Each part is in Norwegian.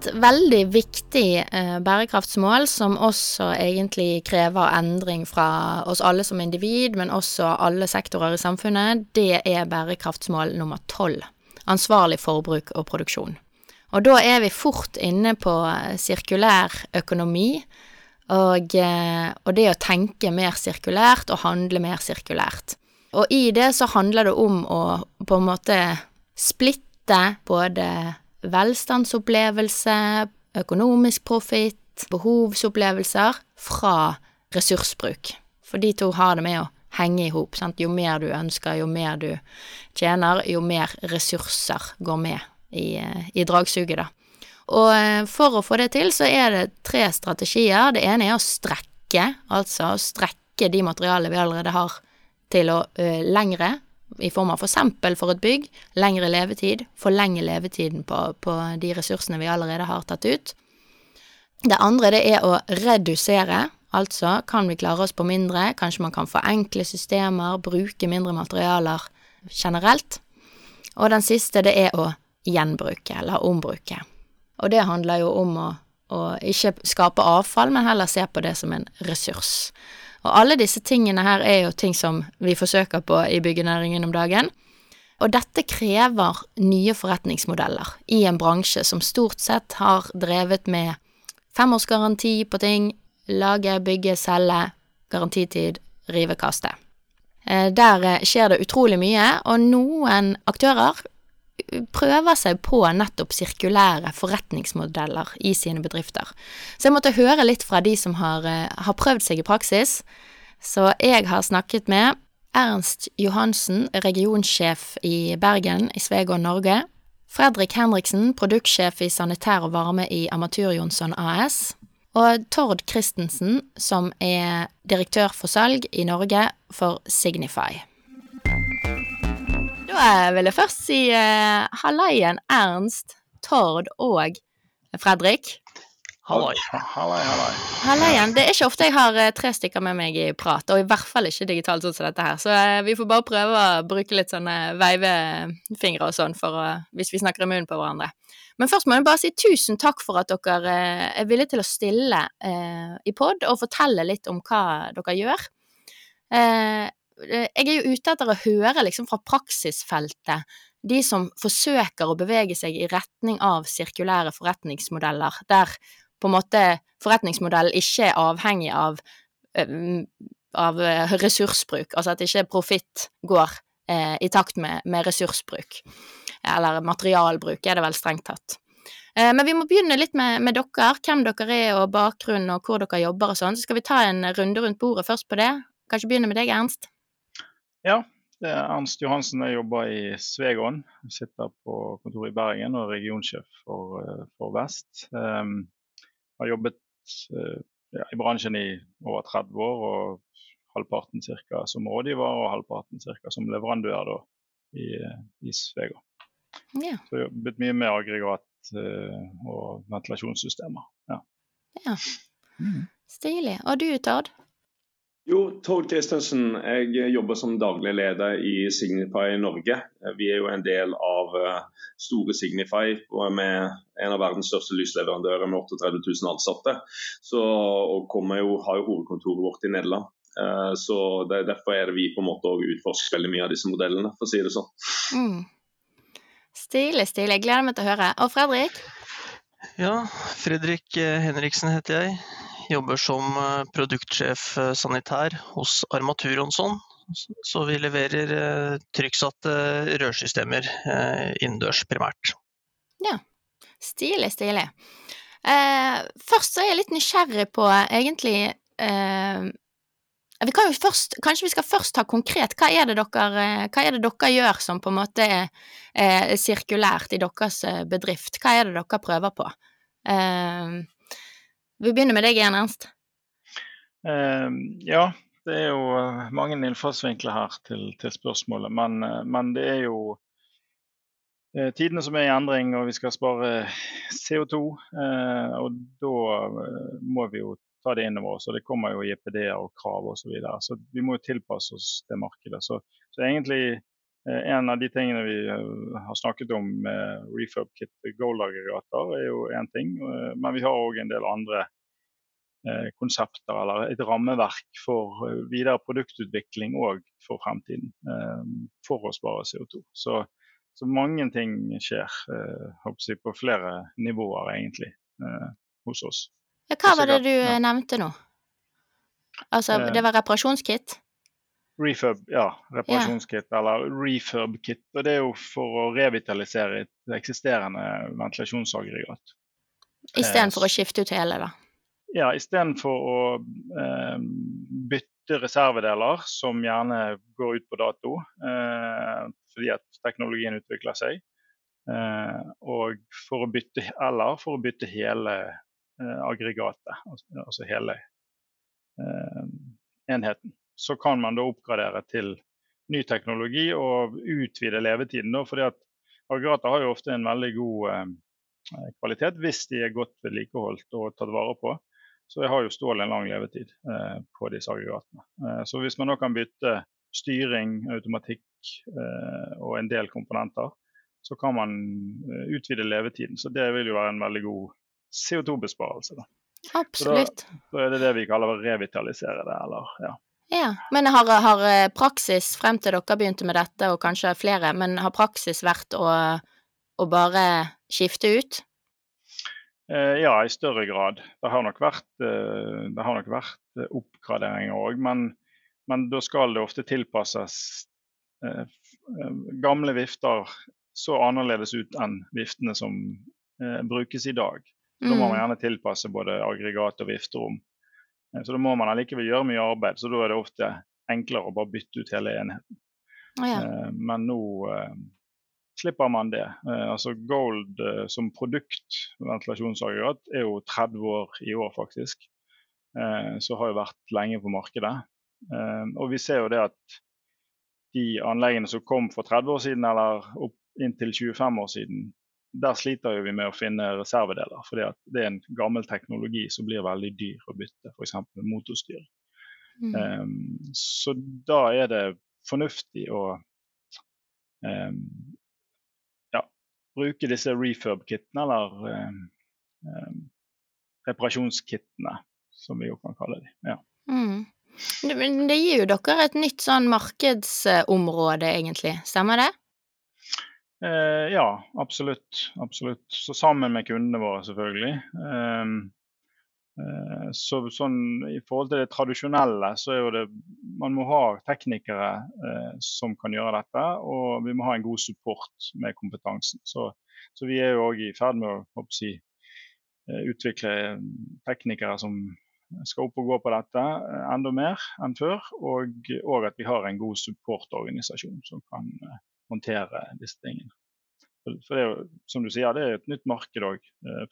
Et veldig viktig eh, bærekraftsmål, som også egentlig krever endring fra oss alle som individ, men også alle sektorer i samfunnet, det er bærekraftsmål nummer tolv. Ansvarlig forbruk og produksjon. Og da er vi fort inne på eh, sirkulær økonomi, og, eh, og, det å tenke mer sirkulært og handle mer sirkulært. Og i det så handler det om å på en måte splitte både velstandsopplevelse, økonomisk profitt, behovsopplevelser fra ressursbruk. For de to har det med å henge i hop. Jo mer du ønsker, jo mer du tjener, jo mer ressurser går med i, eh, i dragsuget, da. Og eh, for å få det til, så er det tre strategier. Det ene er å strekke, altså å strekke de materialene vi allerede har, til å ø, lengre, i form av for eksempel for et bygg, lengre levetid, forlenge levetiden på, på de ressursene vi allerede har tatt ut. Det andre det er å redusere, altså kan vi klare oss på mindre, kanskje man kan forenkle systemer, bruke mindre materialer generelt. Og den siste det er å gjenbruke eller ombruke. Og det handler jo om å, å ikke skape avfall, men heller se på det som en ressurs. Og alle disse tingene her er jo ting som vi forsøker på i byggenæringen om dagen. Og dette krever nye forretningsmodeller i en bransje som stort sett har drevet med femårsgaranti på ting, lage, bygge, selge, garantitid, rive, kaste. Eh, der eh, skjer det utrolig mye, og noen aktører prøver seg på nettopp sirkulære forretningsmodeller i sine bedrifter. Så jeg måtte høre litt fra de som har, eh, har prøvd seg i praksis. Så jeg har snakket med Ernst Johansen, regionsjef i Bergen i Svegård Norge. Fredrik Henriksen, produktsjef i Sanitær og varme i Amatur Jonsson AS. Og Tord Christensen, som er direktør for salg i Norge for Signify. Da vil jeg først si uh, hallaien, Ernst, Tord og Fredrik. Halloi. Halloi, halloi. Hallaien. Det er ikke ofte jeg har uh, tre stykker med meg i prat, og i hvert fall ikke digitalt sånn som dette her, så uh, vi får bare prøve å bruke litt sånne veivefingre og sånn for å, hvis vi snakker i munnen på hverandre. Men først må jeg bare si tusen takk for at dere er villige til å stille i pod og fortelle litt om hva dere gjør. Eh, jeg er jo ute etter å høre liksom fra praksisfeltet, de som forsøker å bevege seg i retning av sirkulære forretningsmodeller, der på en måte forretningsmodellen ikke er avhengig av, eh, av eh, ressursbruk, altså at ikke profitt går eh, i takt med, med, ressursbruk, eller materialbruk er det vel strengt tatt. Eh, men vi må begynne litt med, med, dere, hvem dere er og bakgrunn og hvor dere jobber og sånn, så skal vi ta en runde rundt bordet først på det. Kanskje begynne med deg, Ernst? Ja, det er Ernst Johansen. Jeg jobber i Svegon. Sitter på kontoret i Bergen og er regionsjef for, eh, for Vest. Um, har jobbet uh, ja, i bransjen i over 30 år, og halvparten ca. som rådgiver og halvparten ca. som leverandør da, i, i Svegon. Ja. Så jeg har jobbet mye med aggregat uh, og ventilasjonssystemer. Ja. ja. Mm. Stilig. Og du, Tord? Jo, Tord Christensen. Jeg jobber som daglig leder i Signify Norge. Vi er jo en del av eh, store Signify med en av verdens største lysleverandører med 38 000 ansatte. Så, og jo, har jo hovedkontoret vårt i Nederland. Eh, så det, Derfor er det vi på en måte utforsker veldig mye av disse modellene, for å si det sånn. Mm. Stilig, stilig. Jeg gleder meg til å høre. Og Fredrik? Ja, Fredrik eh, Henriksen heter jeg. Jobber som eh, produktsjef eh, sanitær hos Armatur Jonsson. Så vi leverer eh, trykksatte rørsystemer innendørs primært. Ja, stilig, stilig. Eh, først så er jeg litt nysgjerrig på egentlig eh, Vi kan jo først, kanskje vi skal først ta konkret. Hva er dere, hva er det dere gjør som på en måte er, sirkulært i deres bedrift? Hva er det dere prøver på? Uh, vi begynner med deg igjen, Ernst. Uh, ja, det er jo mange innfallsvinkler her til, til spørsmålet. Men, men, det er jo uh, tidene som er i endring, og vi skal spare CO2. Uh, og da eh, må vi jo ta det inn over oss. og Det kommer jo IPD-er og krav osv. Så, videre. så vi må jo tilpasse oss det markedet. Så, så, egentlig en av de tingene vi har snakket om med refurb kit gold-aggregater, er jo én ting. Men vi har òg en del andre konsepter eller et rammeverk for videre produktutvikling òg for fremtiden. For å spare CO2. Så så mange ting skjer eh, på flere nivåer, egentlig, eh, hos oss. Ja, hva var det du nevnte nå? Altså, eh, det var reparasjonskit? Refurb, ja. Reparasjonskit, ja. eller refurb-kit. Og det er jo for å revitalisere et eksisterende ventilasjonsaggregat. Istedenfor å skifte ut hele, da? Ja, istedenfor å eh, bytte bytte reservedeler som gjerne går ut på dato eh, fordi at teknologien utvikler seg. Eh, og for å bytte, eller for å bytte hele eh, aggregatet, altså, altså hele eh, enheten. Så kan man da oppgradere til ny teknologi og utvide levetiden. Da, fordi at aggregater har jo ofte en veldig god eh, kvalitet hvis de er godt vedlikeholdt og tatt vare på. Så jeg har jo stål en lang levetid eh, på disse aggregatene. Eh, så hvis man da kan bytte styring, automatikk eh, og en del komponenter, så kan man eh, utvide levetiden. Så det vil jo være en veldig god CO2-besparelse. Absolutt. Da, da, er det det vi kaller å revitalisere det, eller ja. Ja, Men har, har, eh, praksis frem til dere begynte med dette, og kanskje flere, men har praksis vært å, å bare skifte ut? Eh, ja, i større grad. Det har nok vært, eh, det har nok vært eh, oppgraderinger òg, men, men, da skal det ofte tilpasses. Gamle vifter så annerledes ut enn viftene som brukes i dag. Da må man mm. gjerne tilpasse både aggregat og vifterom. Så da må man allikevel gjøre mye arbeid, så da er det ofte enklere å bare bytte ut hele enheten. Oh, ja. Men nå slipper man det. Eh, altså Gold eh, som produkt, ventilasjonsaggregat, er jo 30 år i år, faktisk. Eh, så har jo vært lenge på markedet. Og vi ser jo det at de anleggene som kom for 30 år siden, eller opp inntil 25 år siden, der sliter vi med å finne reservedeler. For det er en gammel teknologi som blir veldig dyr å bytte, f.eks. motorstyring. Mm. Um, så da er det fornuftig å um, bruke disse refurb-kittene, eller um, reparasjonskittene, som vi jo kan kalle dem. Ja. Mm. Det, det, gir jo dere et nytt sånn markedsområde, egentlig. Stemmer det? Eh, ja, absolutt. Absolutt. Så sammen med kundene våre, selvfølgelig. Eh, Eh, så sånn, I forhold til det tradisjonelle, så er jo det Man må ha teknikere eh, som kan gjøre dette, og vi må ha en god support med kompetansen. Så, så vi er jo òg i ferd med å, si, eh, utvikle teknikere som skal opp og gå på dette eh, enda mer enn før. Og, og at vi har en god supportorganisasjon som kan eh, håndtere disse tingene. For det er jo, som du sier, det er et nytt marked òg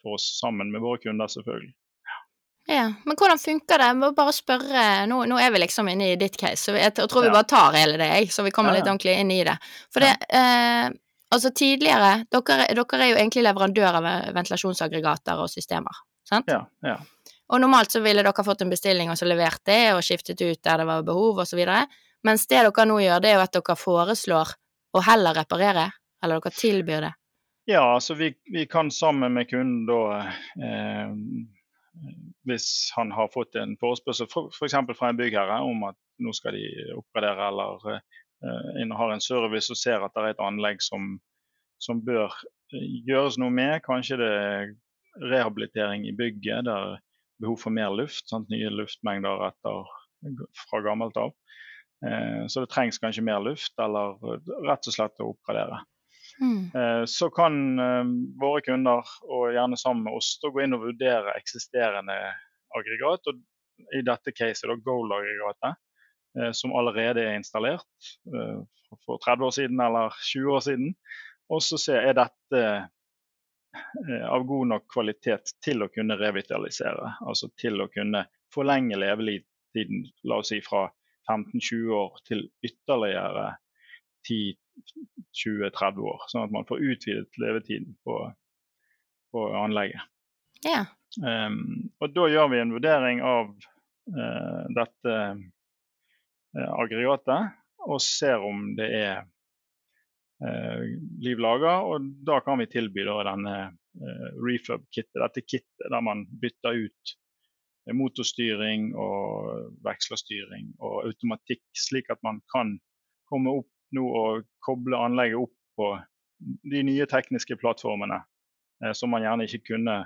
for oss, sammen med våre kunder selvfølgelig. Ja, Men hvordan funker det? Jeg må bare spørre, nå, nå, er vi liksom inne i ditt case, så jeg tror vi bare tar hele det, så vi kommer litt ordentlig inn i det. For det eh, Altså, tidligere dere, dere, er jo egentlig leverandør av ventilasjonsaggregater og systemer, sant? Ja, ja. Og normalt så ville dere fått en bestilling og så levert det, og skiftet ut der det var behov, videre. Mens det dere nå gjør, det er jo at dere foreslår å heller reparere, eller dere tilbyr det. Ja, altså vi, vi kan sammen med kunden da eh, hvis han har fått en forespørsel f.eks. For fra en byggherre om at nå skal de oppgradere eller eh, har en service og ser at det er et anlegg som, som bør eh, gjøres noe med. Kanskje det er rehabilitering i bygget, der er behov for mer luft. Sant? Nye luftmengder etter, fra gammelt av. Uh, så det trengs kanskje mer luft, eller rett og slett å oppgradere. Mm. Eh, så kan eh, våre kunder, og gjerne sammen med oss, gå inn og vurdere eksisterende aggregat. og I dette caset da Gold-aggregatet. eh, som allerede er installert eh, for 30 år siden eller 20 år siden. Og så se er dette eh, av god nok kvalitet til å kunne revitalisere. Altså til å kunne forlenge levetiden, la oss si fra 15-20 år til ytterligere 10-20-30 år. Sånn at man får utvidet levetiden på, på anlegget. Ja. Um, og da gjør vi en vurdering av uh, dette uh, aggregatet og ser om det er uh, liv laga. Og da kan vi tilby da, denne refurb-kittet, dette kittet der man bytter ut motorstyring og vekslerstyring og automatikk, slik at man kan komme opp nå og koble anlegget opp på de nye tekniske plattformene eh, som man gjerne ikke kunne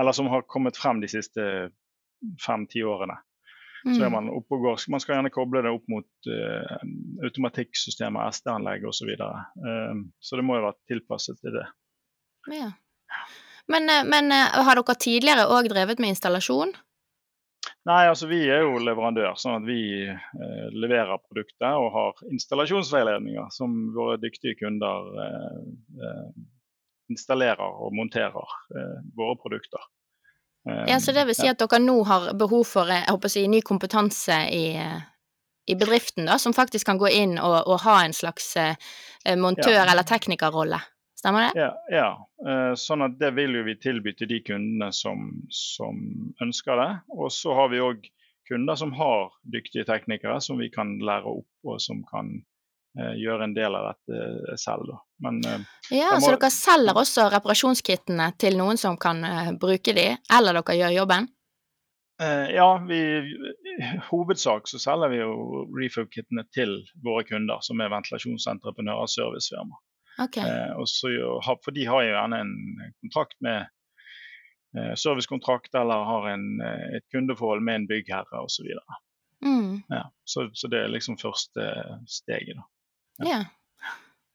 Eller som har kommet frem de siste fem-ti årene. Så er mm. man oppe og går. Man skal gjerne koble det opp mot uh, automatikksystemer, SD-anlegg osv. Så, videre. så det må jo være tilpasset til det. Ja. Men, eh, men har dere tidligere òg drevet med installasjon? Nei, altså vi er jo leverandør, sånn at vi eh, leverer produktet og har installasjonsveiledninger som våre dyktige kunder eh, eh installerer og monterer eh, våre produkter. ja, Så det vil si at dere nå har behov for eh, jeg håper å si, ny kompetanse i, i bedriften, da, som faktisk kan gå inn og, og ha en slags montør- ja. eller teknikerrolle? Stemmer det? Ja, ja. Eh, sånn at det vil jo vi tilby til de kundene som, som ønsker det. Og så har vi òg kunder som har dyktige teknikere som vi kan lære opp, og som kan eh, gjøre en del av dette selv. Da. Men, eh, ja, må... Så dere selger også reparasjonskittene til noen som kan eh, bruke de, eller dere gjør jobben? ja, vi, i hovedsak så selger vi jo refurb-kittene til våre kunder, som er ventilasjonsentreprenører og servicefirmaer. Okay. Eh, så, for de har jo gjerne en kontrakt med eh, servicekontrakt eller har en, eh, et kundeforhold med en byggherre osv. Så, mm. ja, så, så det er liksom første steget. Da. Ja. ja.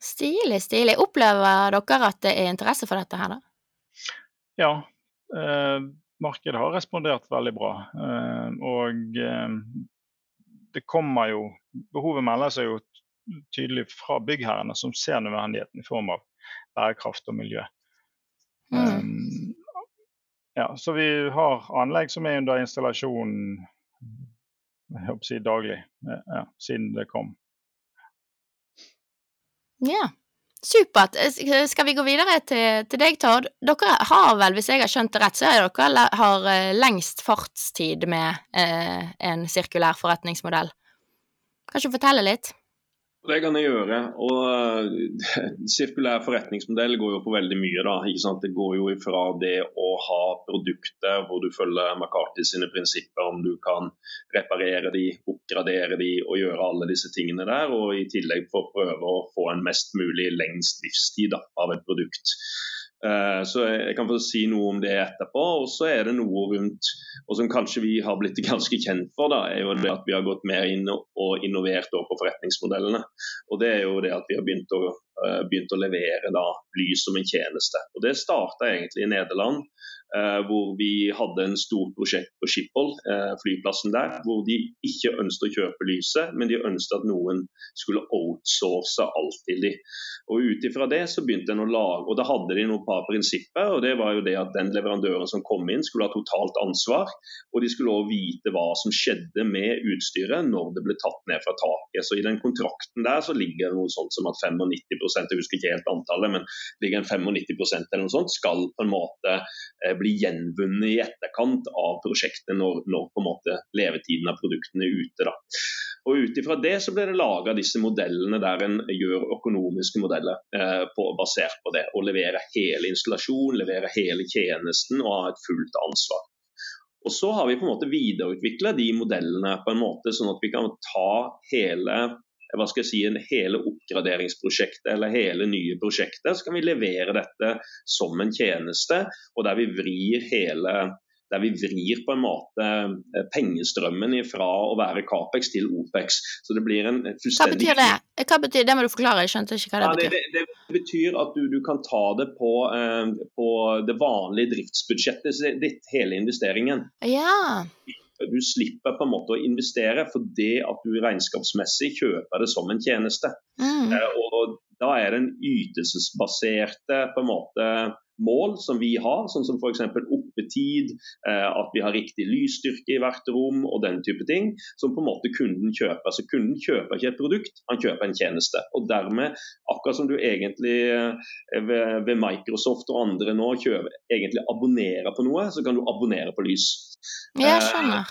Stilig, stilig. Opplever dere at det er interesse for dette her, da? Ja. Eh, markedet har respondert veldig bra. Eh, og eh, det kommer jo Behovet melder seg jo tydelig fra byggherrene, som ser nødvendigheten i form av bærekraft og miljø. Mm. Um, ja, så vi har anlegg som er under installasjon jeg håper å si daglig ja, siden det kom. Ja, supert. Skal vi gå videre til, til, deg, Tord? Dere har vel, hvis jeg har skjønt det rett, så er dere har eh, lengst fartstid med eh, en sirkulær forretningsmodell. Kan ikke fortelle litt? Det kan jeg gjøre. og uh, Sirkulær forretningsmodell går jo på veldig mye. da, ikke sant? Det går jo ifra det å ha produkter hvor du følger McCarthy sine prinsipper, om du kan reparere de, oppgradere de og gjøre alle disse tingene der. Og i tillegg for å prøve å få en mest mulig lengst livstid da, av et produkt. Eh, så jeg kan få si noe om det etterpå. Og så er det noe rundt, og som kanskje vi har blitt ganske kjent for, da, er jo det at vi har gått mer inn og innovert på forretningsmodellene. Og det er jo det at vi har begynt å, begynt å levere da, lys som en tjeneste. Og Det starta egentlig i Nederland. Uh, hvor vi hadde en stort prosjekt på Schiphol, uh, flyplassen der, hvor de ikke ønsket å kjøpe lyset, men de ønsket at noen skulle outsource alt til dem. Og Ut ifra det så begynte en å lage, og da hadde de noen par prinsipper. og det var jo det at Den leverandøren som kom inn skulle ha totalt ansvar, og de skulle også vite hva som skjedde med utstyret når det ble tatt ned fra taket. Så I den kontrakten der så ligger det noe sånt som at 95 jeg husker ikke helt antallet, men ligger en 95% eller noe sånt, skal på en måte eh, bli gjenvunnet i etterkant av prosjektet når, når på en måte levetiden av produktene er ute. da. Og Ut ifra det så ble det laga disse modellene der en gjør økonomiske modeller eh, på, basert på det. Og leverer hele installasjonen, leverer hele tjenesten og har et fullt ansvar. Og Så har vi på en måte videreutvikla de modellene på en måte sånn at vi kan ta hele hva skal jeg si, en hele oppgraderingsprosjektet eller hele nye prosjektet. Så kan vi levere dette som en tjeneste, og der vi vrir hele der vi vrir på en måte eh, pengestrømmen fra å være Capex til Opex. Så det blir en fullstendig Hva betyr det? Hva betyr det må du forklare, jeg skjønte ikke hva det ja, betyr. Det, det, det, betyr at du, du kan ta det på, eh, på, det vanlige driftsbudsjettet ditt, hele investeringen. Ja. Du slipper på en måte å investere fordi at du regnskapsmessig kjøper det som en tjeneste. Mm. Eh, og da er det en ytelsesbaserte på en måte mål som vi har, sånn som f.eks. oppetid, eh, at vi har riktig lysstyrke i hvert rom og den type ting, som på en måte kunden kjøper. Så kunden kjøper ikke et produkt, han kjøper en tjeneste. Og dermed, akkurat som du egentlig eh, ved, Microsoft og andre nå kjøper, egentlig abonnerer på noe, så kan du abonnere på lys. Jeg Eh, skjønner.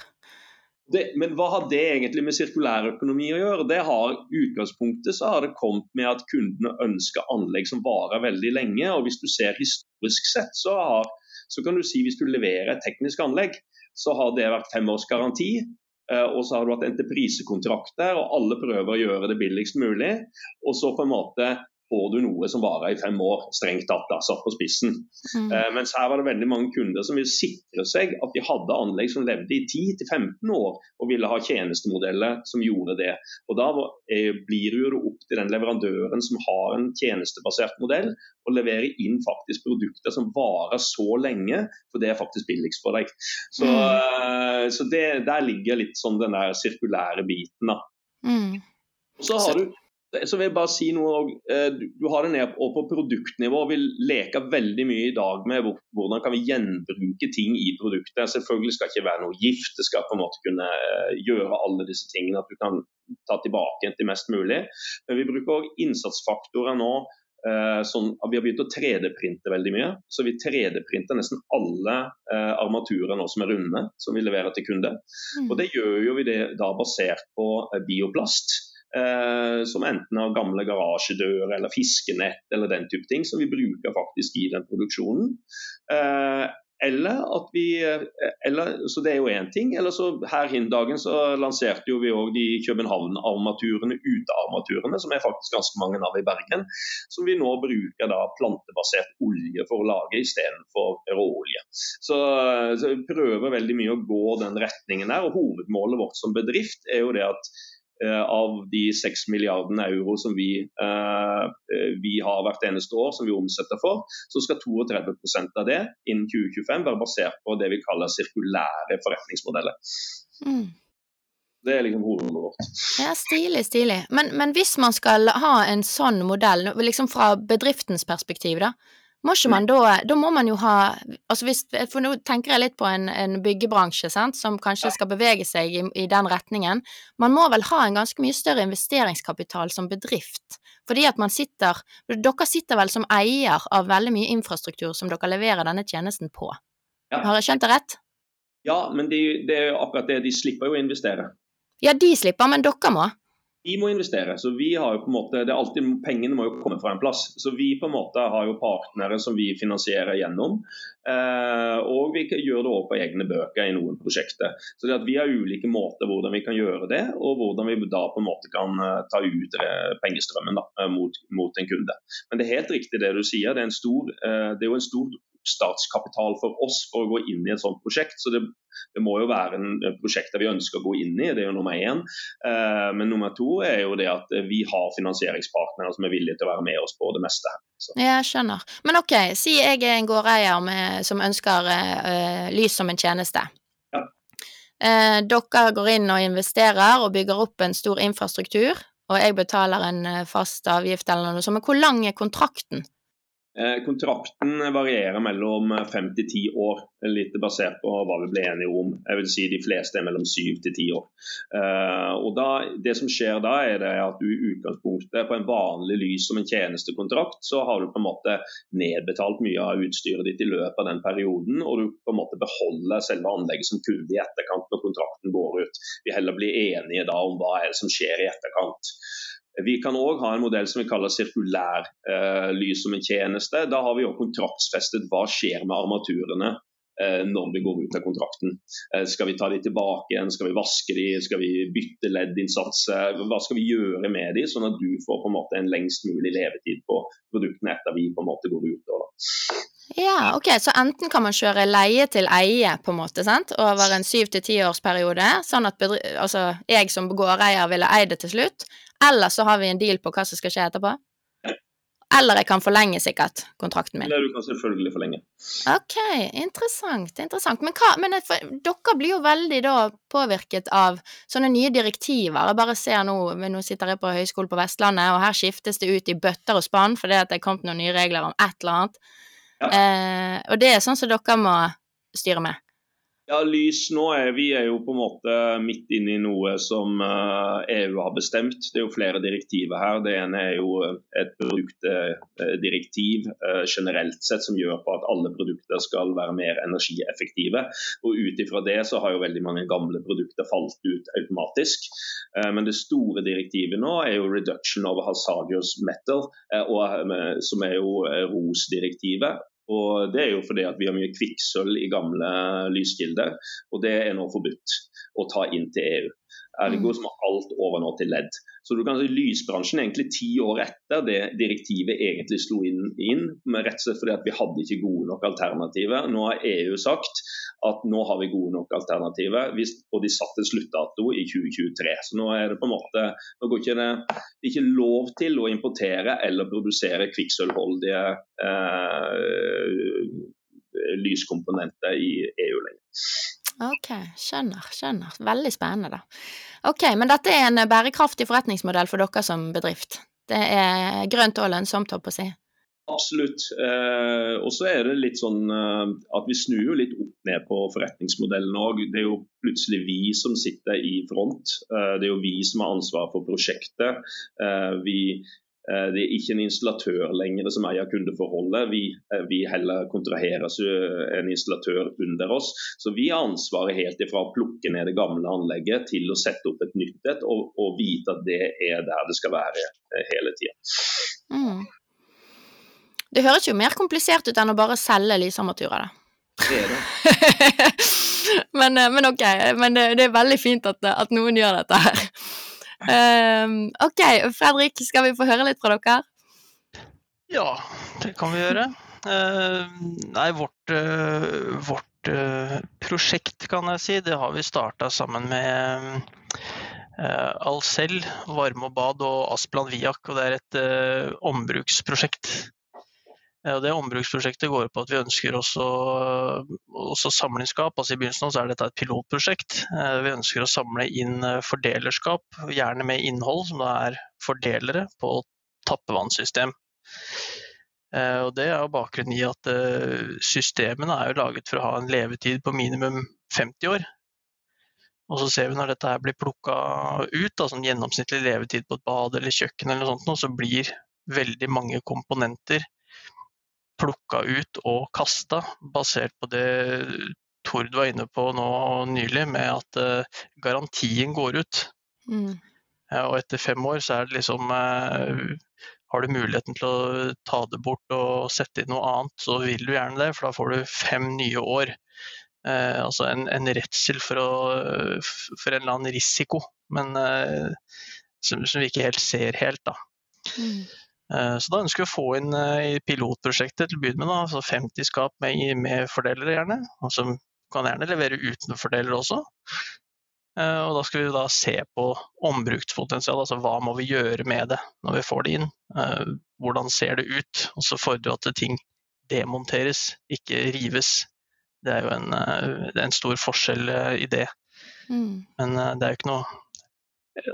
det, men hva har det egentlig med sirkulærøkonomi å gjøre? Det har utgangspunktet så har det kommet med at kundene ønsker anlegg som varer veldig lenge. og Hvis du ser historisk sett, så, har, så kan du si hvis du leverer et teknisk anlegg, så har det vært fem års garanti. eh, Og så har du hatt entreprisekontrakter, og alle prøver å gjøre det billigst mulig. Og så på en måte får du noe som varer i fem år, strengt tatt, da, satt på spissen. Mm. Eh, mens her var det veldig mange kunder som ville sikre seg at de hadde anlegg som levde i 10-15 år, og ville ha tjenestemodeller som gjorde det. Og Da eh, blir det jo opp til den leverandøren som har en tjenestebasert modell, å levere inn faktisk produkter som varer så lenge, for det er faktisk billigst for deg. Så, mm. så det, Der ligger litt sånn den der sirkulære biten. da. Mm. Så har du så vil jeg bare si noe eh, du, har det ned på produktnivå. Vi leker veldig mye i dag med hvordan kan vi gjenbruke ting i produktet. Selvfølgelig skal det ikke være noe gift. Det skal på en måte kunne eh, gjøre alle disse tingene. At du kan ta tilbake igjen til mest mulig. Men vi bruker òg innsatsfaktorer nå. sånn, vi har begynt å 3D-printe veldig mye. Så vi 3D-printer nesten alle eh, armaturer nå som er runde, som vi leverer til kunde. Mm. Og det gjør jo vi det da basert på bioplast. Eh, som enten har gamle garasjedører eller fiskenett eller den type ting, som vi bruker faktisk i den produksjonen. Eh, eller at vi eh, eller, Så det er jo én ting. Eller så her hin dagen så lanserte jo vi òg de København-armaturene, utearmaturene, som er faktisk ganske mange av i Bergen. Som vi nå bruker da plantebasert olje for å lage istedenfor råolje. Så, så vi prøver veldig mye å gå den retningen der. Og hovedmålet vårt som bedrift er jo det at av de 6 milliardene euro som vi, eh, eh, vi har hvert eneste år, som vi omsetter for, så skal 32% av det innen 2025 være basert på det vi kaller sirkulære forretningsmodeller. Mm. Det er liksom hovedmålet vårt. Ja, stilig, stilig. Men, men hvis man skal ha en sånn modell, liksom fra bedriftens perspektiv, da, må ikke man da Da må man jo ha altså hvis, For nå tenker jeg litt på en, en byggebransje, sant, som kanskje skal bevege seg i, i den retningen. Man må vel ha en ganske mye større investeringskapital som bedrift. Fordi at man sitter Dere sitter vel som eier av veldig mye infrastruktur som dere leverer denne tjenesten på. Ja. Har jeg skjønt det rett? Ja, men de, det er jo akkurat det. De slipper jo å investere. Ja, de slipper, men dere må. Vi må investere. så vi har jo på en måte, det er alltid, Pengene må jo komme fra en plass. Så vi på en måte har jo partnere som vi finansierer gjennom. Eh, og vi gjør det også på egne bøker i noen prosjekter. Så det at Vi har ulike måter hvordan vi kan gjøre det, og hvordan vi da på en måte kan eh, ta ut eh, pengestrømmen da, eh, mot, mot en kunde. Men det er helt riktig det du sier. Det er, en stor, det er jo en stor oppstartskapital for oss for å gå inn i et sånt prosjekt. Så det, det må jo være en prosjekt der vi ønsker å gå inn i, det er jo nummer én. Eh, men nummer to er jo det at vi har finansieringspartnere som er villige til å være med oss på det meste. Så. Jeg skjønner. Men ok, si jeg er en gårdeier med, som ønsker eh, lys som en tjeneste. Ja. Eh, dere går inn og investerer og bygger opp en stor infrastruktur, og jeg betaler en eh, fast avgift eller noe sånt, men hvor lang er kontrakten? Eh, kontrakten varierer mellom fem til ti år, litt basert på hva vi ble enige om. Jeg vil si De fleste er mellom syv til ti år. Eh, og da, Det som skjer da, er at du i utgangspunktet på en vanlig lys som en tjenestekontrakt, så har du på en måte nedbetalt mye av utstyret ditt i løpet av den perioden, og du på en måte beholder selve anlegget som kunde i etterkant når kontrakten går ut. Vi heller blir enige da om hva er det som skjer i etterkant. Vi kan òg ha en modell som vi kaller sirkulær eh, lys som en tjeneste. Da har vi òg kontraktsfestet hva skjer med armaturene eh, når vi går ut av kontrakten. Eh, skal vi ta de tilbake igjen, skal vi vaske de, skal vi bytte leddinnsats? Hva skal vi gjøre med de, sånn at du får en en lengst mulig levetid på produktene etter vi går ut. Da. Ja, ok, så enten kan man kjøre leie til eie, på en måte, sant, over en syv til tiårsperiode, sånn at altså, jeg som gårdeier ville eid det til slutt, eller så har vi en deal på hva som skal skje etterpå? eller jeg kan forlenge sikkert kontrakten min. Eller du kan selvfølgelig forlenge. Ok, interessant, interessant. Men, hva, men for, dere blir jo veldig da påvirket av sånne nye direktiver. Jeg bare ser nå, nå sitter jeg på Høgskolen på Vestlandet, og her skiftes det ut i bøtter og spann fordi det er kommet noen nye regler om et eller annet. Ja. Eh, og det er sånn som dere må styre med. Ja, Lys nå er vi er jo på en måte midt inne i noe som eh, EU har bestemt. Det er jo flere direktiver her. Det ene er jo et produktdirektiv eh, generelt sett som gjør på at alle produkter skal være mer energieffektive. Og Ut ifra det så har jo veldig mange gamle produkter falt ut automatisk. Eh, Men det store direktivet nå er jo reduction of hazardous metal, eh, eh, som er jo eh, ROS-direktivet. Og Det er jo fordi at vi har mye kvikksølv i gamle lyskilder, og det er nå forbudt å ta inn til EU. Ergo så må alt over nå til LED. Så du kan si Lysbransjen egentlig ti år etter det direktivet egentlig slo inn, inn men rett og slett fordi at vi hadde ikke gode nok alternativer. Nå har EU sagt at nå har vi gode nok alternativer, og de satte sluttdato i 2023. Så nå er det på en måte, nå går ikke det ikke lov til å importere eller produsere kvikksølvholdige eh, lyskomponenter i EU lenger. Ok, skjønner, skjønner. Veldig spennende, da. Ok, men dette er en bærekraftig forretningsmodell for dere som bedrift. Det er grønt og lønnsomt, holdt på å si. Absolutt. Eh, og så er det litt sånn eh, at vi snur jo litt opp ned på forretningsmodellen òg. Det er jo plutselig vi som sitter i front. Eh, det er jo vi som har ansvar for prosjektet. Eh, vi, det er ikke en installatør lenger som eier kundeforholdet. Vi, eh, vi heller kontraheres så en installatør under oss. Så vi har ansvaret helt ifra å plukke ned det gamle anlegget til å sette opp et nytt et, og, og vite at det er der det skal være eh, hele tida. Mm. Det høres jo mer komplisert ut enn å bare selge lysarmaturer, da. Det er det. men, eh, men ok, men det, det er veldig fint at, at noen gjør dette her. Ehm, ok, Fredrik, skal vi få høre litt fra dere? Ja, det kan vi gjøre. Eh, nei, vårt, eh, vårt eh, prosjekt, kan jeg si, det har vi starta sammen med eh, Alcel, Varme og bad og Asplan Viak. Og det er et ombruksprosjekt. Eh, og det ombruksprosjektet går på at vi ønsker også, også samlingsskap. Altså I begynnelsen er dette et pilotprosjekt. Eh, Vi ønsker å samle inn eh, fordelerskap, gjerne med innhold, som da er fordelere på tappevannssystem. Eh, Og Det er jo bakgrunnen i at eh, systemene er jo laget for å ha en levetid på minimum 50 år. Og så ser vi når dette her blir plukka ut, da, sånn gjennomsnittlig levetid på et bad eller kjøkken, eller noe sånt, så blir veldig mange komponenter plukka ut og kasta, basert på det Tord var inne på nå nylig, med at uh, garantien går ut. Mm. Ja, og etter fem år så er det liksom uh, Har du muligheten til å ta det bort og sette inn noe annet, så vil du gjerne det, for da får du fem nye år. Eh, altså en, en redsel for, å, for en eller annen risiko, men som, som vi ikke helt ser helt, da. Mm. Eh, Så da ønsker vi å få inn eh, i pilotprosjektet til å begynne med, da, altså 50 skap med, med fordelere gjerne. Så kan gjerne levere uten fordeler også. Eh, Og da skal vi da se på ombrukspotensial, altså hva må vi gjøre med det når vi får det inn. Hvordan ser det ut? Og så fordrer at ting demonteres, ikke rives. Det er jo en, er en stor forskjell i det. Mm. Men det er jo ikke noe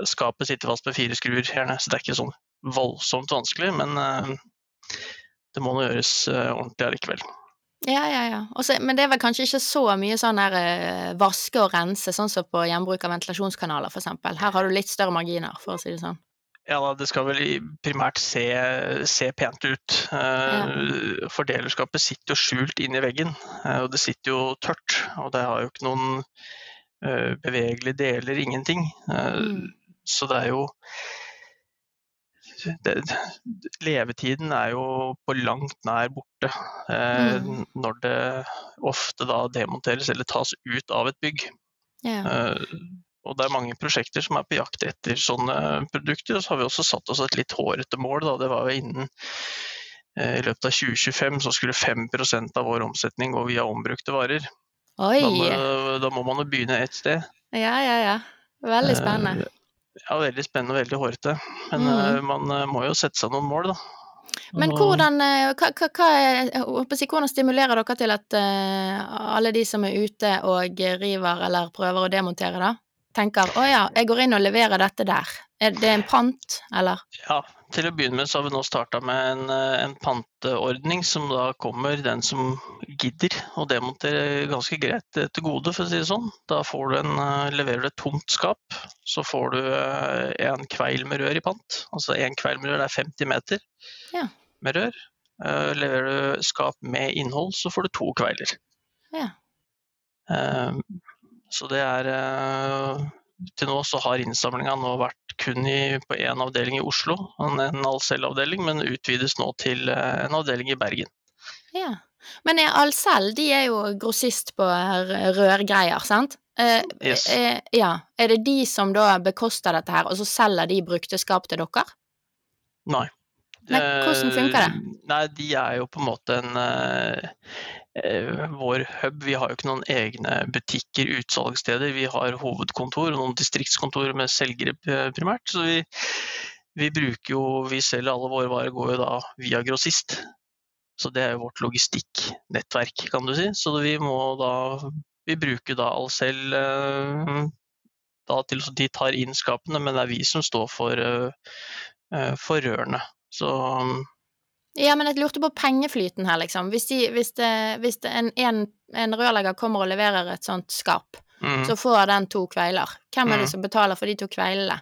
Skapet sitter fast med fire skruer, gjerne, så det er ikke sånn voldsomt vanskelig, men eh, det må nå gjøres eh, ordentlig allikevel. Ja, ja, ja. Også, men det er vel kanskje ikke så mye sånn her eh, vaske og rense, sånn som på gjenbruk av ventilasjonskanaler, eksempel. Her har du litt større marginer, for å si det sånn. Ja da, det skal vel primært se, se pent ut. Ja. Fordelerskapet sitter jo skjult inni veggen, eh, og det sitter jo tørt. Og det har jo ikke noen bevegelige deler, ingenting. Mm. Så det er jo det, Levetiden er jo på langt nær borte eh, Mm. når det ofte da demonteres eller tas ut av et bygg. Yeah. Eh, og det er mange prosjekter som er på jakt etter sånne produkter. Og så har vi også satt oss et litt hårete mål. Da. Det var jo innen eh, i løpet av 2025 så skulle 5% av vår omsetning gå via ombrukte varer. Da må, da må man jo begynne et sted. Ja, ja, ja. Veldig spennende. Ja, veldig spennende og veldig hårete. Men Mhm. eh, man eh, må jo sette seg noen mål, da. Men hvordan, eh, hva, hva, hvordan stimulerer dere til at alle de som er ute og river eller prøver å demontere, da, tenker å ja, jeg går inn og leverer dette der. Er det en pant, eller? Ja, til å begynne med så har vi nå starta med en, eh, en panteordning som da kommer den som gidder å demontere ganske greit til gode, for å si det sånn. Da får du en, eh, leverer du et tomt skap, så får du eh, en kveil med rør i pant. Altså en kveil med rør, er 50 meter Ja. med rør. Leverer du skap med innhold, så får du to kveiler. Ja. Så det er eh, Til nå så har innsamlinga nå vært kun i, på én avdeling i Oslo, en, Alcel-avdeling, men utvides nå til eh, en avdeling i Bergen. Ja. Men Alcel, de er jo grossist på rørgreier, sant? Eh, Yes. eh, ja. Er det de som da bekoster dette her, og så selger de brukte skap til dere? Nei. Men hvordan funker det? Nei, de er jo på en måte en Vår hub. Vi har jo ikke noen egne butikker, utsalgssteder. Vi har hovedkontor og noen distriktskontor med selgere primært. Så vi, vi bruker jo Vi selger alle våre varer går jo da via grossist. Så det er jo vårt logistikknettverk, kan du si. Så vi må da Vi bruker da Alcel eh, da til at de tar inn skapene, men det er vi som står for, eh, eh, for rørene. Så Ja, men jeg lurte på pengeflyten her, liksom. Hvis, de, hvis, det, hvis det en, en, en rørlegger kommer og leverer et sånt skap, mm. så får den to kveiler. Hvem er det Mm. som betaler for de to kveilene?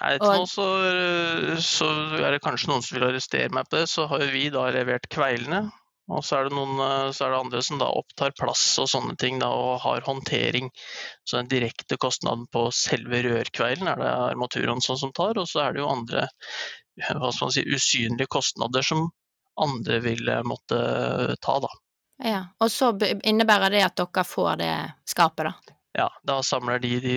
Nei, til nå så, så er det kanskje noen som vil arrestere meg på det. Så har jo vi da levert kveilene. Og så er det noen eh, så er det andre som da opptar plass og sånne ting da, og har håndtering. Så den direkte kostnaden på selve rørkveilen er det armaturen sånn som tar. Og så er det jo andre si, usynlige kostnader som andre vil eh, måtte ta, da. Ja, og så innebærer det at dere får det skapet, da. Ja, da samler de de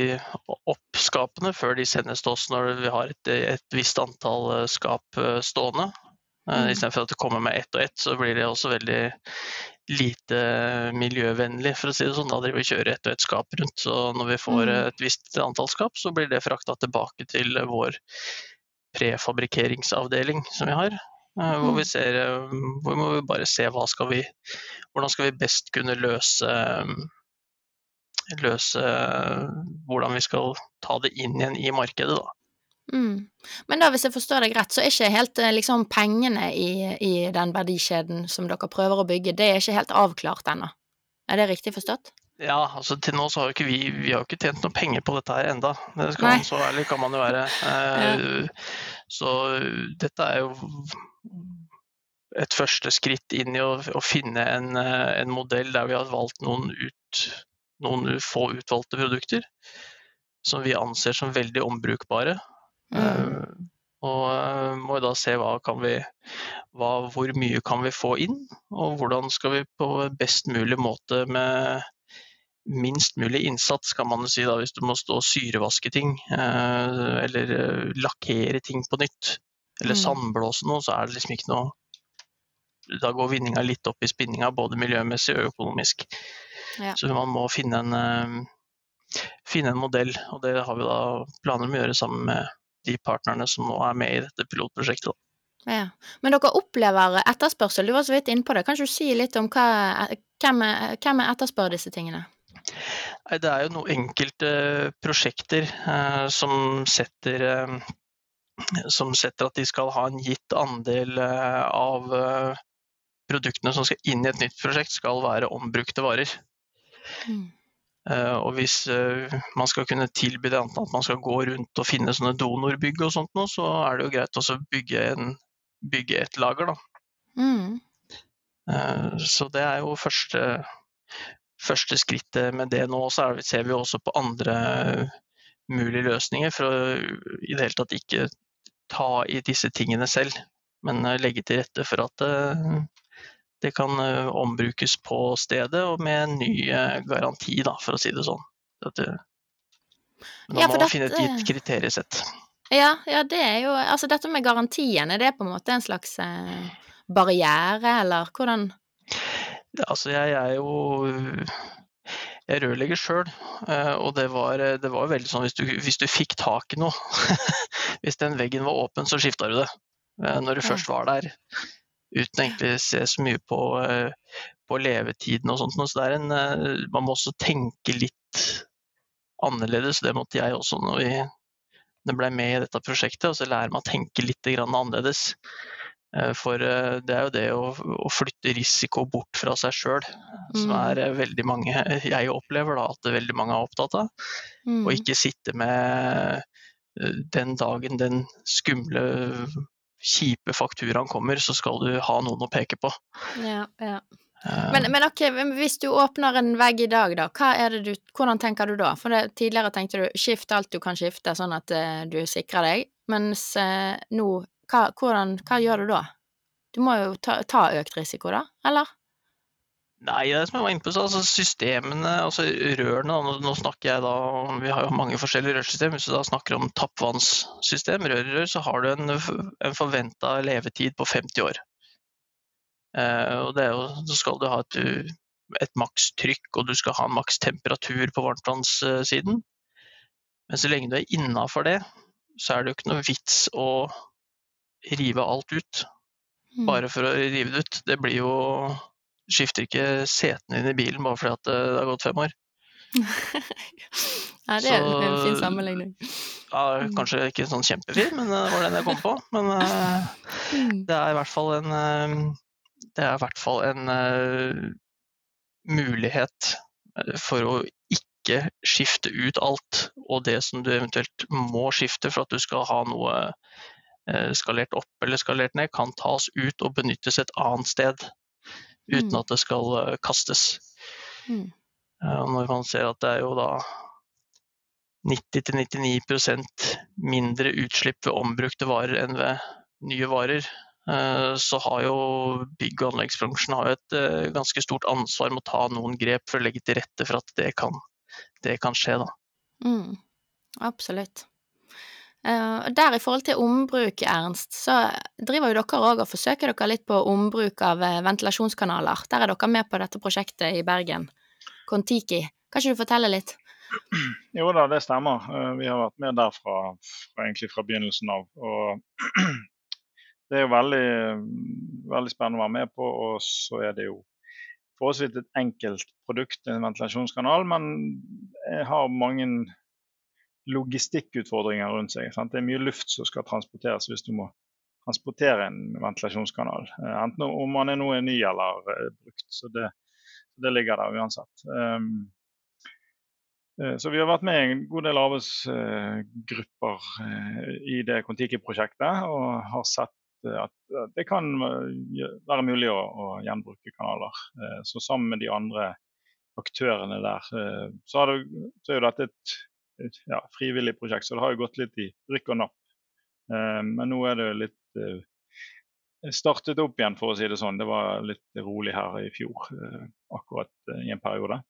opp skapene før de sendes til oss når vi har et, et visst antall eh, skap eh, stående. Eh, Mm. Istedenfor at det kommer med ett og ett, så blir det også veldig lite miljøvennlig, for å si det sånn. Da driver vi kjører ett og ett skap rundt. Så når vi får Mm. et visst antall skap, så blir det frakta tilbake til vår prefabrikkeringsavdeling som vi har. eh, Hvor Mm. vi ser eh, Hvor vi bare se hva skal vi Hvordan skal vi best kunne løse eh, løse hvordan vi skal ta det inn igjen i markedet, da. Mm. Men da, hvis jeg forstår deg rett, så er ikke helt liksom pengene i, i den verdikjeden som dere prøver å bygge, det er ikke helt avklart ennå. Er det riktig forstått? Ja, altså til nå så har jo ikke vi Vi har jo ikke tjent noe penger på dette her enda. Det skal man, så ærlig kan man jo være. Eh, Så dette er jo et første skritt inn i å, å finne en, eh, en modell der vi har valgt noen, ut, noen få utvalgte produkter som vi anser som veldig ombrukbare. Mm. Eh, og eh, må da se hva kan vi hva, hvor mye kan vi få inn, og hvordan skal vi på best mulig måte med minst mulig innsats, kan man si da, hvis du må stå og syrevaske ting, eh, eller eh, lakkere ting på nytt, eller Mm. sandblåse noe, så er det liksom ikke noe Da går vinninga litt opp i spinninga, både miljømessig og økonomisk. Ja. Så man må finne en, eh, finne en modell, og det har vi da planer om å gjøre sammen med de partnerne som nå er med i dette pilotprosjektet. Da. Ja. Men dere opplever etterspørsel, du var så vidt inne på det. Kan du si litt om hva, hvem, hvem er etterspør disse tingene? Nei, det er jo noen enkelte prosjekter eh, som setter eh, som setter at de skal ha en gitt andel eh, av eh, produktene som skal inn i et nytt prosjekt, skal være ombrukte varer. Mm. Eh, og hvis eh, man skal kunne tilby det enten at man skal gå rundt og finne sånne donorbygg og sånt noe, så er det jo greit også å bygge, en, bygge et lager, da. Mm. Eh, Så det er jo første, første skrittet med det nå. Så det, ser vi også på andre mulige løsninger for å i det hele tatt ikke ta i disse tingene selv, men eh, legge til rette for at det, det kan eh, ombrukes på stedet og med en ny eh, garanti, da, for å si det sånn. Dette. men da ja, må man finne et gitt kriteriesett. Ja, ja, det er jo Altså, dette med garantiene, det er på en måte en slags eh, barriere, eller hvordan altså jeg er jo jeg er rørlegger sjøl, og det var, det var veldig sånn hvis du, hvis du fikk tak i noe Hvis den veggen var åpen, så skifta du det. når du først var der. Uten egentlig å se så mye på, på levetiden og sånt. Så en, man må også tenke litt annerledes. Det måtte jeg også når vi ble med i dette prosjektet. Og så lærer man å tenke litt annerledes. For det er jo det å, å flytte risiko bort fra seg sjøl, som Mm. er veldig mange Jeg opplever da at veldig mange er opptatt av. Mm. Og ikke sitte med eh, den dagen den skumle, kjipe fakturaen kommer, så skal du ha noen å peke på. Ja, ja. Eh, Men, men ok, hvis du åpner en vegg i dag, da, hva er det du, hvordan tenker du da? For det, tidligere tenkte du skift alt du kan skifte, sånn at uh, du sikrer deg, mens uh, nå, hva, hvordan, hva gjør du da? Du må jo ta, ta økt risiko, da, eller? Nei, det som jeg var inne på, så altså systemene, altså rørene, nå, nå snakker jeg da Vi har jo mange forskjellige rørsystemer. Hvis du da snakker om tappvannssystem, rør i rør, så har du en, en forventa levetid på 50 år. Eh, og det er jo, så skal du ha et, et makstrykk, og du skal ha en maks på varmtvannssiden. Men så lenge du er innafor det, så er det jo ikke noe vits å rive alt ut Mm. bare for å rive det ut. Det blir jo Skifter ikke setene dine i bilen bare fordi at det det har gått fem år. Nei, det er så, en fin sammenligning. Ja, Mm. kanskje ikke sånn kjempefin, men det var den jeg kom på. Men eh, Mm. det er i hvert fall en eh, Det er i hvert fall en eh, mulighet eh, for å ikke skifte ut alt, og det som du eventuelt må skifte for at du skal ha noe eh, skalert opp eller skalert ned, kan tas ut og benyttes et annet sted uten Mm. at det skal eh, kastes. Mm. Eh, når man ser at det er jo da 90-99% mindre utslipp ved ombrukte varer enn ved nye varer, eh, så har jo bygg- og anleggsbransjen har et eh, ganske stort ansvar med å ta noen grep for å legge til rette for at det kan, det kan skje. Da. Mm. Absolutt. Eh, der i forhold til ombruk, Ernst, så driver jo dere òg og forsøker dere litt på ombruk av eh, ventilasjonskanaler. Der er dere med på dette prosjektet i Bergen. Kon-Tiki. Kan ikke du fortelle litt? Jo da, det stemmer. Eh, Vi har vært med der fra, egentlig fra begynnelsen av. Og det er jo veldig, veldig spennende å være med på. Og så er det jo forholdsvis et enkelt produkt, en ventilasjonskanal, men jeg har mange logistikkutfordringer rundt seg. Sant? Det er mye luft som skal transporteres hvis du må transportere en ventilasjonskanal. Eh, Enten om man er nå er ny eller eh, brukt. Så det, det ligger der uansett. Um, Så vi har vært med i en god del arbeidsgrupper i det Kon-Tiki-prosjektet og har sett at det kan være mulig å, å gjenbruke kanaler. Så sammen med de andre aktørene der, så, det, så er jo dette et, et ja, frivillig prosjekt, så det har jo gått litt i rykk og napp. Eh, Men nå er det litt eh, startet opp igjen, for å si det sånn. Det var litt rolig her i fjor, eh, akkurat i en periode.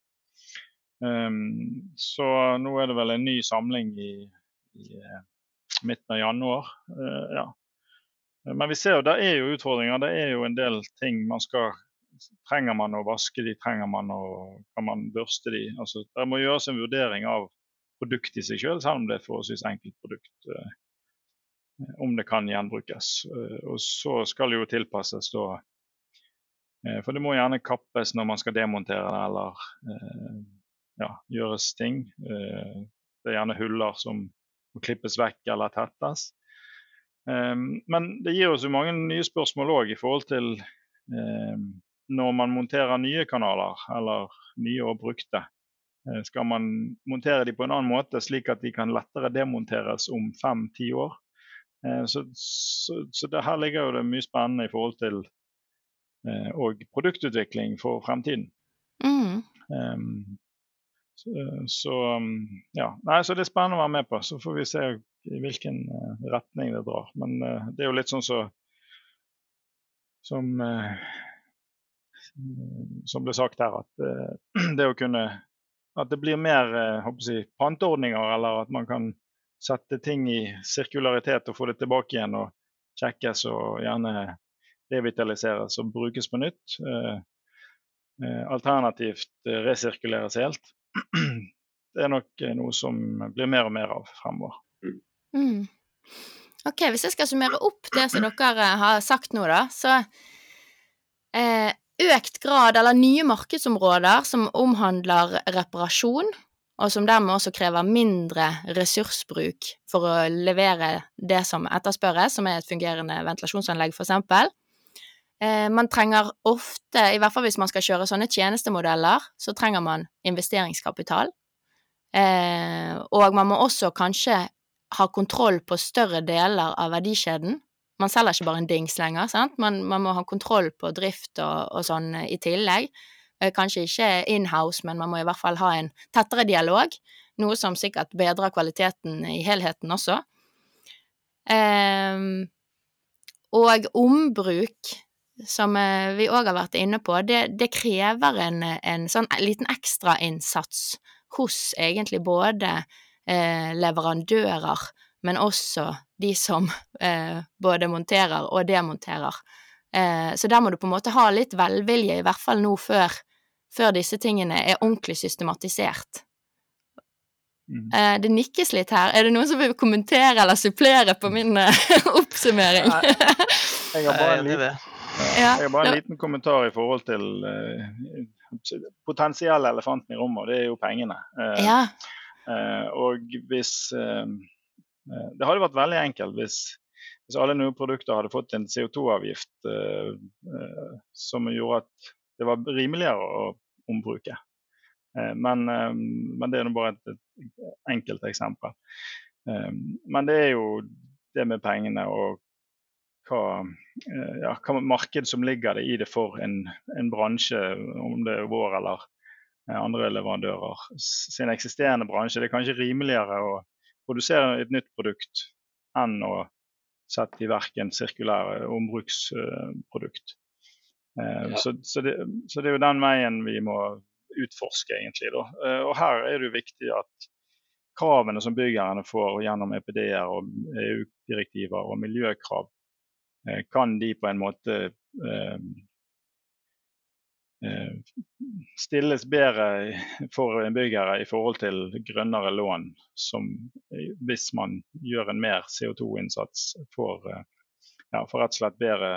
Så nå er det vel en ny samling i, i midten av januar. Ja. Men vi ser jo det er jo utfordringer. Det er jo en del ting man skal Trenger man å vaske de, trenger man å Kan man børste de? Altså, det må gjøres en vurdering av produktet i seg selv, selv om det er forholdsvis enkelt produkt. eh, om det kan gjenbrukes. Eh, og så skal det jo tilpasses da eh, For det må gjerne kappes når man skal demontere det, eller ja, gjøres ting. Det er gjerne huller som må klippes vekk eller tettes. Men det gir oss jo mange nye spørsmål òg i forhold til når man monterer nye kanaler, eller nye og brukte. Eh, Skal man montere de på en annen måte, slik at de kan lettere demonteres om fem-ti år? Eh, Så, så, så det her ligger jo det mye spennende i forhold til eh, og produktutvikling for fremtiden. Mm. Um, så, så ja. Nei, så det er spennende å være med på. Så får vi se i hvilken retning det drar. Men uh, det er jo litt sånn så som uh, som ble sagt her, at uh, det å kunne at det blir mer eh, jeg, panteordninger, eller at man kan sette ting i sirkularitet og få det tilbake igjen og sjekkes og gjerne revitaliseres og brukes på nytt. Eh, eh, alternativt resirkuleres helt. Det er nok noe som blir mer og mer av fremover. Mm. Ok, hvis jeg skal summere opp det som dere har sagt nå, da, så eh, økt grad, eller nye markedsområder som omhandler reparasjon, og som dermed også krever mindre ressursbruk for å levere det som etterspørres, som er et fungerende ventilasjonsanlegg, eksempel. Eh, man trenger ofte, i hvert fall hvis man skal kjøre sånne tjenestemodeller, så trenger man investeringskapital. Eh, og man må også kanskje ha kontroll på større deler av verdikjeden. Man selger ikke bare en dings lenger, sant. Man, man må ha kontroll på drift og, og sånn i tillegg. Eh, kanskje ikke inhouse, men man må i hvert fall ha en tettere dialog, noe som sikkert bedrer kvaliteten i helheten også. Um, og ombruk, som eh, vi òg har vært inne på, det, det krever en, en sånn liten ekstrainnsats hos egentlig både eh, leverandører, men også de som eh, både monterer og demonterer. Eh, så der må du på en måte ha litt velvilje, i hvert fall nå før, før disse tingene er ordentlig systematisert. Mm. Eh, det nikkes litt her. Er det noen som vil kommentere eller supplere på min eh, oppsummering? jeg har bare en liten, jeg har bare en liten kommentar i forhold til uh, potensielle elefanten i rommet, og det er jo pengene. Uh, ja. uh, og hvis Det hadde vært veldig enkelt hvis hvis alle nye produkter hadde fått en CO2-avgift eh, eh, som gjorde at det var rimeligere å ombruke. Eh, men, eh, men, det er nå bare et, et, enkelt eksempel. Eh, men det er jo det med pengene og hva, eh, ja, hva marked som ligger det i det for en, en bransje, om det er vår eller andre leverandører sin eksisterende bransje. Det er kanskje rimeligere å produsere et nytt produkt enn å sette i verk en sirkulær eh, ombruksprodukt. Eh, ja. Så, så, det, så, det, er jo den veien vi må utforske, egentlig. Da. Eh, og her er det jo viktig at kravene som byggerne får gjennom EPD-er og EU-direktiver og miljøkrav, kan de på en måte Eh, stilles bedre for innbyggere i forhold til grønnere lån, som hvis man gjør en mer CO2-innsats, får, eh, ja, rett og slett bedre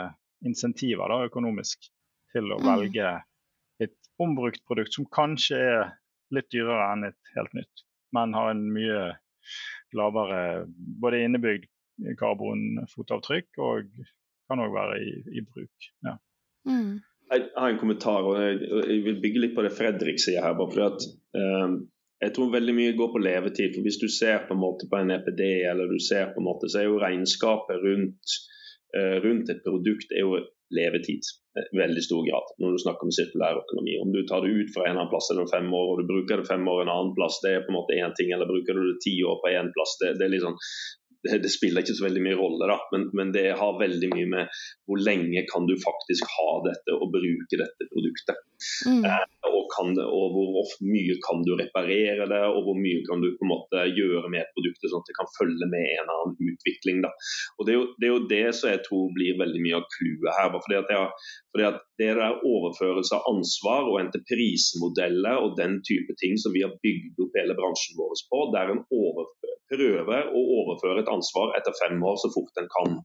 insentiver da, økonomisk til å mm. velge et ombrukt produkt som kanskje er litt dyrere enn et helt nytt, men har en mye lavere både innebygd karbonfotavtrykk og kan òg være i, i bruk. Ja. Mm. Jeg har en kommentar, og jeg, vil bygge litt på det Fredrik sier her. bare fordi at um, jeg tror veldig mye går på levetid. for Hvis du ser på en måte på en EPD, eller du ser på en måte, så er jo regnskapet rundt, uh, rundt et produkt er jo levetid. I veldig stor grad, når du snakker om sirkulær økonomi. Om du tar det ut fra en annen plass eller fem år, og du bruker det fem år en annen plass, det er på en måte én ting. Eller bruker du det ti år på én plass, det, det, er litt sånn det, det, spiller ikke så veldig mye rolle, da, men, men, det har veldig mye med hvor lenge kan du faktisk ha dette og bruke dette produktet. Mm. Eh, og, kan, og, hvor mye kan du reparere det, og hvor mye kan du på en måte gjøre med produktet, sånn at det kan følge med en eller annen utvikling. Da. Og Det er jo det, er jo det som jeg tror blir veldig mye av clouet her. fordi at, jeg, fordi at Det der overførelse av ansvar og entreprisemodeller og den type ting som vi har bygd opp hele bransjen vår på, der en prøver å overføre et ansvar etter fem år så fort en kan.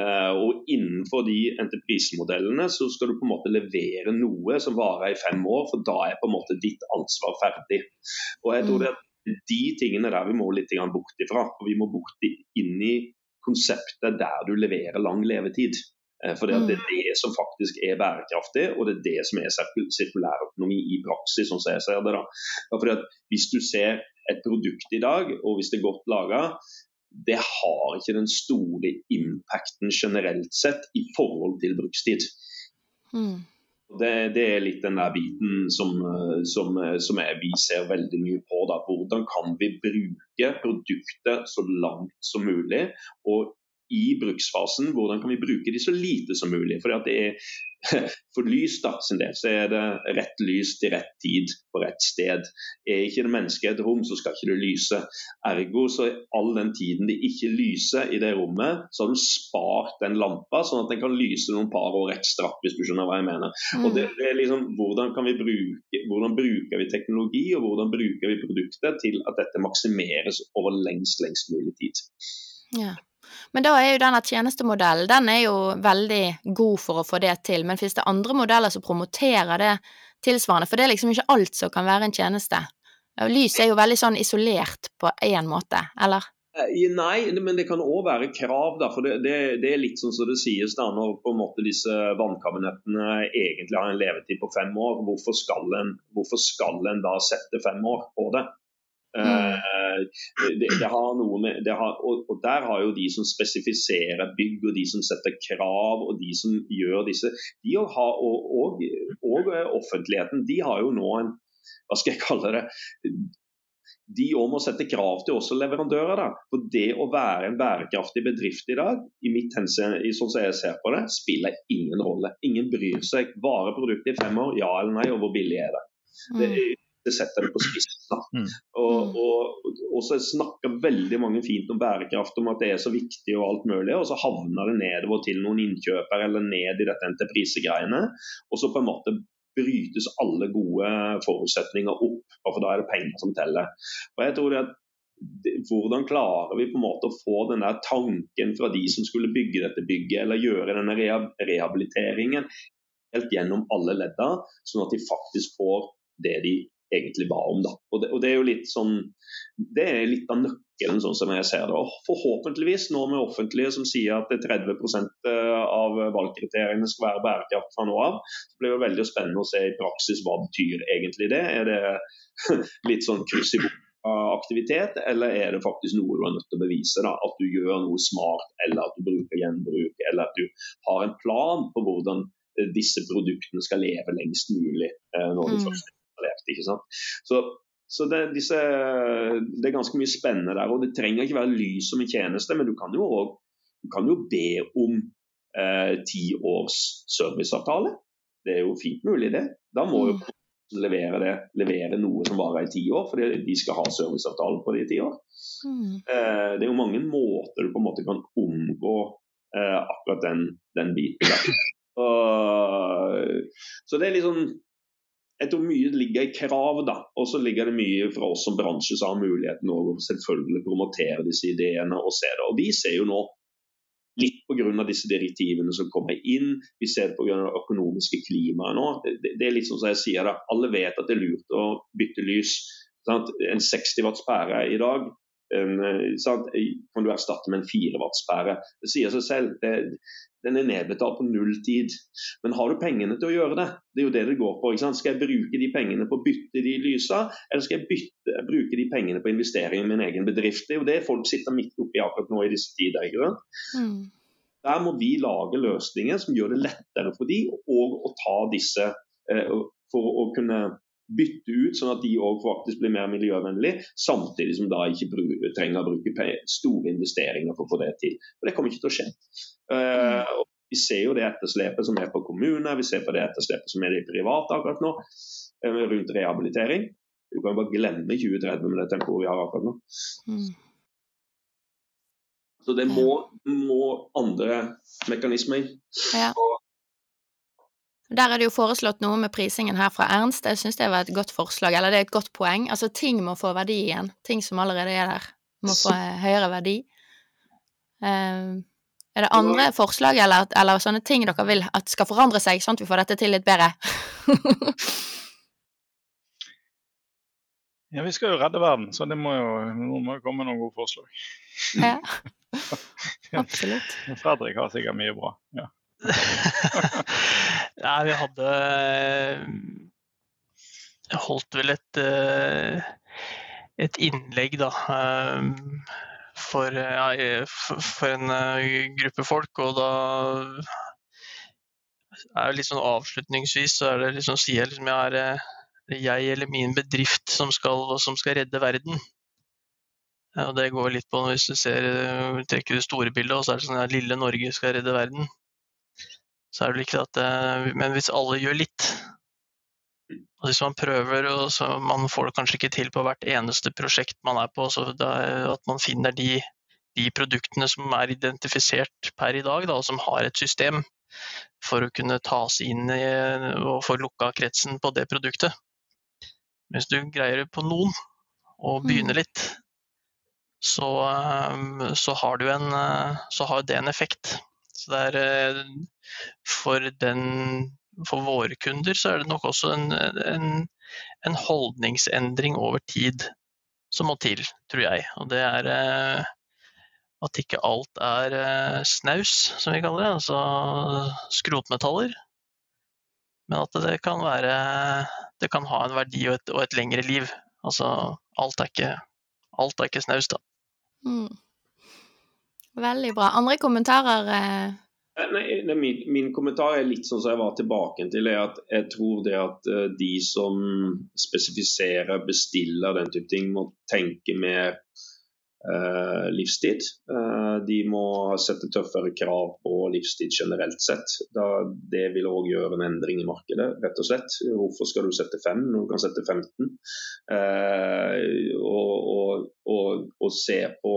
Uh, og Innenfor de entreprisemodellene så skal du på en måte levere noe som varer i fem år, for da er på en måte ditt ansvar ferdig. Og jeg tror mm. det er de tingene der vi må litt bort ifra. og Vi må bort inn i konseptet der du leverer lang levetid. Eh, for det er mm. det som faktisk er bærekraftig, og det er det som er sirkulær økonomi i praksis. sånn som jeg ser det da. Fordi at Hvis du ser et produkt i dag, og hvis det er godt laga, det har ikke den store impacten generelt sett i forhold til brukstid. Mm. Det, det, er litt den der biten som, som, som jeg, vi ser veldig mye på. Da. Hvordan kan vi bruke produktet så langt som mulig? Og i bruksfasen, hvordan kan vi bruke de så lite som mulig? For det er For lys da, sin del så er det rett lys til rett tid på rett sted. Er ikke det mennesket et rom, så skal ikke det lyse. Ergo så er all den tiden det ikke lyser i det rommet, så har du spart den lampa, sånn at den kan lyse noen par år ekstra, hvis du skjønner hva jeg mener. Mm. Og det, det, er liksom, hvordan, kan vi bruke, hvordan bruker vi teknologi, og hvordan bruker vi produktet til at dette maksimeres over lengst, lengst mulig tid. Ja. Men da er jo denne tjenestemodellen den er jo veldig god for å få det til. Men finnes det andre modeller som promoterer det tilsvarende? For det er liksom ikke alt som kan være en tjeneste. Lys er jo veldig sånn isolert på én måte, eller? Eh, nei, men det kan òg være krav. Da, for det, det, det, er litt sånn som det sies da, når på en måte disse vannkabinettene egentlig har en levetid på fem år. Hvorfor skal en, hvorfor skal en da sette fem år på det? Mm. Uh, det, det, har noe med, har, og, og, Der har jo de som spesifiserer bygg, og de som setter krav, og de som gjør disse de har, og, og, og offentligheten, de har jo nå en hva skal jeg kalle det, de òg må sette krav til også leverandører. Da. For det å være en bærekraftig bedrift i dag, i mitt henseende, sånn som jeg ser på det, spiller ingen rolle. Ingen bryr seg. Vareproduktet i fem år, ja eller nei, og hvor billig er det? Det, mm. Det setter det på spissen. Mm. Og, og, og, så snakker veldig mange fint om bærekraft, om at det er så viktig og alt mulig, og så havner det nedover til noen innkjøpere eller ned i dette entreprisegreiene. Og så på en måte brytes alle gode forutsetninger opp. for Da er det penger som teller. Og jeg tror det at hvordan klarer vi på en måte å få den der tanken fra de som skulle bygge dette bygget, eller gjøre denne rehabiliteringen helt gjennom alle ledda, sånn at de faktisk får det de egentlig ba om. Da. Og, det, og det er jo litt sånn Det er litt av nøkkelen, sånn som jeg ser det. Og forhåpentligvis, nå med offentlige som sier at 30 eh, av valgkriteriene skal være bærekraft fra nå av, så blir det veldig spennende å se i praksis hva betyr egentlig det. Er det litt sånn kryss i aktivitet, eller er det faktisk noe du er nødt til å bevise? Da? At du gjør noe smart, eller at du bruker gjenbruk, eller at du har en plan på hvordan disse produktene skal leve lengst mulig eh, når de mm. først installert. ikke sant? Så, så det, disse, det, er ganske mye spennende der. og Det trenger ikke være lys som en tjeneste, men du kan jo, også, du kan jo be om eh, ti års serviceavtale. Det er jo fint mulig, det. Da må jo mm. levere, det, levere noe som varer i ti år, for de skal ha serviceavtale på de ti år. Mm. Eh, det er jo mange måter du på en måte kan omgå eh, akkurat den, den biten der. Og, så det er litt sånn jeg tror mye ligger i krav, da. Og så ligger det mye fra oss som bransje som har muligheten å selvfølgelig promotere disse ideene og se det. Og vi ser jo nå litt pga. disse direktivene som kommer inn. Vi ser det pga. det økonomiske klimaet nå. Det, det, er litt sånn som jeg sier da, Alle vet at det er lurt å bytte lys. Sant? En 60 watts pære i dag sant? kan du erstatte med en 4 watts pære. Det sier seg selv. Det, den er nedbetalt på null tid. Men har du pengene til å gjøre det? Det er jo det det går på. Skal jeg bruke de pengene på å bytte de lysa, eller skal jeg bytte, bruke de pengene på å investere i min egen bedrift? Det er jo det folk sitter midt oppi akkurat nå i disse tider. ikke mm. Der må vi lage løsninger som gjør det lettere for de og å ta disse eh, for å kunne bytte ut, sånn at de òg faktisk blir mer miljøvennlige, samtidig som da ikke bruker, trenger å bruke store investeringer for å få det til. Og Det kommer ikke til å skje. Uh, vi ser jo det etterslepet som er på kommuner, vi ser på det etterslepet som er i private akkurat nå, uh, rundt rehabilitering. Du kan bare glemme 2030 med det tempoet vi har akkurat nå. Mm. Så det må, må andre mekanismer. Ja. Der er det jo foreslått noe med prisingen her fra Ernst. Jeg syns det var et godt forslag, eller det er et godt poeng. Altså, ting må få verdi igjen. Ting som allerede er der, må få høyere verdi. Uh, er det andre forslag eller, eller, sånne ting dere vil at skal forandre seg, sånn at vi får dette til litt bedre? ja, vi skal jo redde verden, så det må jo, må jo komme noen gode forslag. ja, absolutt. Fredrik har sikkert mye bra. ja. Nei, vi hadde holdt vel et, eh, et innlegg, da. Eh, for, ja, for, en eh, gruppe folk, og da er litt sånn avslutningsvis så er det liksom, sier jeg liksom jeg er jeg eller min bedrift som skal, som skal redde verden. Og Det går litt på hvis du ser, trekker det store bildet, og så er det sånn at lille Norge skal redde verden så er det ikke at det, Men hvis alle gjør litt, og hvis man prøver og så man får det kanskje ikke til på hvert eneste prosjekt man er på, så at man finner de, de, produktene som er identifisert per i dag, da, og som har et system for å kunne tas inn i, og få lukka kretsen på det produktet. Hvis du greier det på noen, og begynner mm. litt, så, eh, så har du en Så har det en effekt. Så det er for den For våre kunder så er det nok også en, en, en holdningsendring over tid som må til, tror jeg. Og det er at ikke alt er snaus, som vi kaller det. Altså skrotmetaller. Men at det kan være Det kan ha en verdi og et, og et lengre liv. Altså alt er ikke, alt er ikke snaus, da. Mm. Veldig bra. Andre kommentarer? Eh? eh nei, min, min, kommentar er litt sånn som jeg var tilbake til. er at Jeg tror det at eh, de som spesifiserer, bestiller den type ting, må tenke mer Eh, livstid. Eh, de må sette tøffere krav på livstid generelt sett. Da, det vil òg gjøre en endring i markedet, rett og slett. Hvorfor skal du sette fem når du kan sette 15? Eh, og, og, og, og se på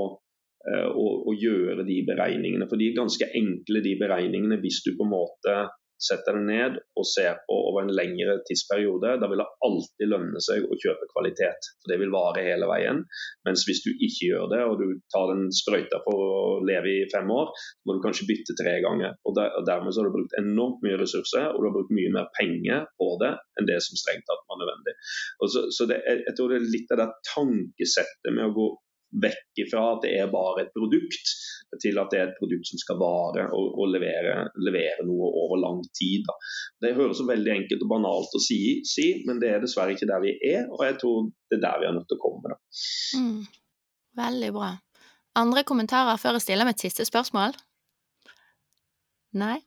og, gjøre de beregningene. For de er ganske enkle, de beregningene, hvis du på en måte setter deg ned og ser på over en lengre tidsperiode, da vil det alltid lønne seg å kjøpe kvalitet. For Det vil vare hele veien. Mens hvis du ikke gjør det, og du tar den sprøyta for å leve i fem år, må du kanskje bytte tre ganger. Og, der, og Dermed har du brukt enormt mye ressurser, og du har brukt mye mer penger på det enn det som strengt tatt var nødvendig. Og så, så det, jeg tror det er litt av det tankesettet med å gå vekk fra at det er bare et produkt, til at det er et produkt som skal vare og, og levere, levere, noe over lang tid. Da. Det høres så veldig enkelt og banalt å si, si, men det er dessverre ikke der vi er, og jeg tror det er der vi er nødt til å komme. Mm. Veldig bra. Andre kommentarer før jeg stiller mitt siste spørsmål? Nei.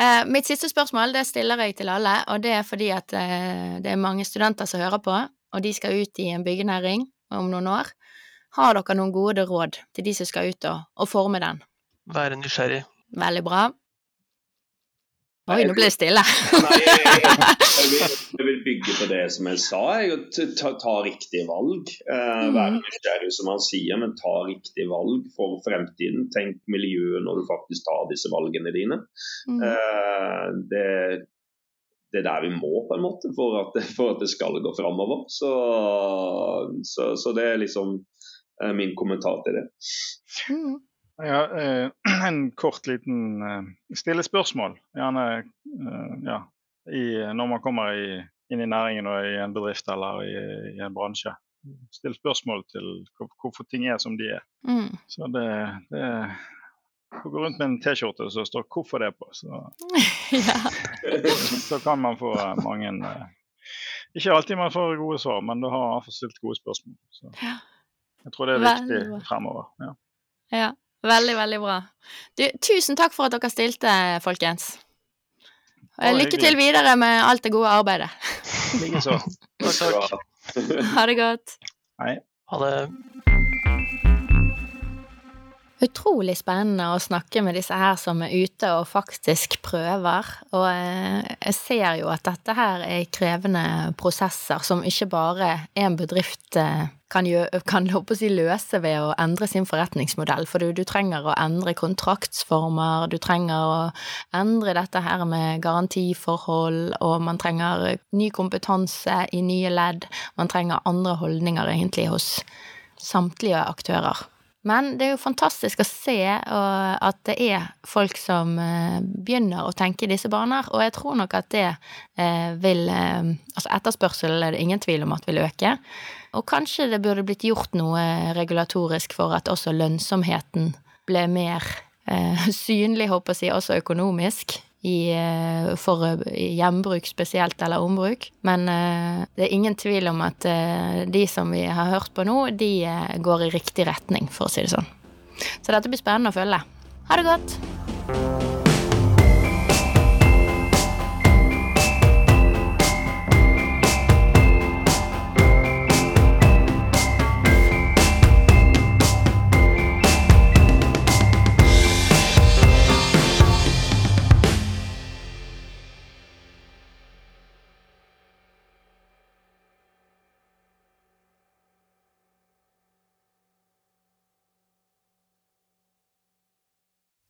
Eh, mitt siste spørsmål det stiller jeg til alle, og det er fordi at eh, det er mange studenter som hører på, og de skal ut i en byggenæring om noen år. Har dere noen gode råd til de som skal ut og, og forme den? Være nysgjerrig. Veldig bra. Oi, nå ble det stille. Nei, jeg, jeg, vil, jeg, vil, bygge på det som jeg sa. Jeg, ta, ta riktige valg. Eh, mm. være nysgjerrig, som han sier, men ta riktige valg for fremtiden. Tenk miljøet når du faktisk tar disse valgene dine. Mm. Eh, det, det, er der vi må, på en måte, for at, for at det skal gå framover. Så, så, så, det er liksom er min kommentar til det. Mm. Ja, eh, en kort liten eh, stille spørsmål. Gjerne eh, ja, i, når man kommer i, inn i næringen og i en bedrift eller i, i en bransje. Still spørsmål til hvorfor ting er som de er. Mm. Så det, det å gå rundt med en T-skjorte som står 'hvorfor' det på, så, så kan man få mange Ikke alltid man får gode svar, men du har iallfall stilt gode spørsmål. Så. Jeg tror det er viktig fremover. Ja. ja. Veldig, veldig bra. Du, tusen takk for at dere stilte, folkens. Lykke til videre med alt det gode arbeidet. Likeså. takk, takk. Ha det godt. Hei. Ha det. Utrolig spennende å snakke med disse her som er ute og faktisk prøver. Og eh, jeg ser jo at dette her er krevende prosesser som ikke bare en bedrift eh, kan, gjøre, kan si, løse ved å endre sin forretningsmodell. For du, du, trenger å endre kontraktsformer, du trenger å endre dette her med garantiforhold, og man trenger ny kompetanse i nye ledd. Man trenger andre holdninger egentlig hos samtlige aktører. Men det er jo fantastisk å se at det er folk som eh, begynner å tenke i disse baner, og jeg tror nok at det eh, vil eh, Altså etterspørselen er det ingen tvil om at vil øke. Og kanskje det burde blitt gjort noe regulatorisk for at også lønnsomheten ble mer synlig, håper jeg, også økonomisk i, eh, for hjembruk spesielt, eller ombruk. Men uh, det er ingen tvil om at uh, de som vi har hørt på nå, de uh, går i riktig retning, for å si det sånn. Så dette blir spennende å følge. Ha det godt!